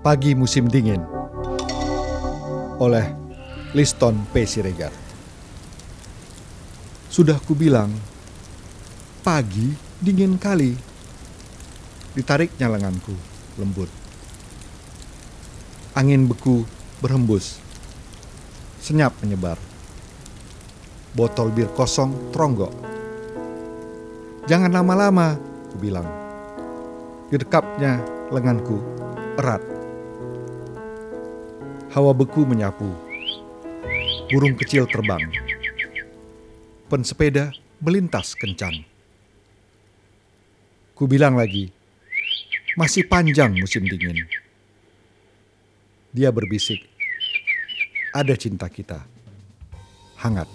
Pagi Musim Dingin oleh Liston P. Siregar. Sudah kubilang, pagi dingin kali. Ditariknya lenganku, lembut. Angin beku berhembus. Senyap menyebar. Botol bir kosong teronggok. Jangan lama-lama, ku bilang. Didekapnya lenganku erat. Hawa beku menyapu. Burung kecil terbang. Pensepeda melintas kencang. Ku bilang lagi, masih panjang musim dingin. Dia berbisik, ada cinta kita, hangat.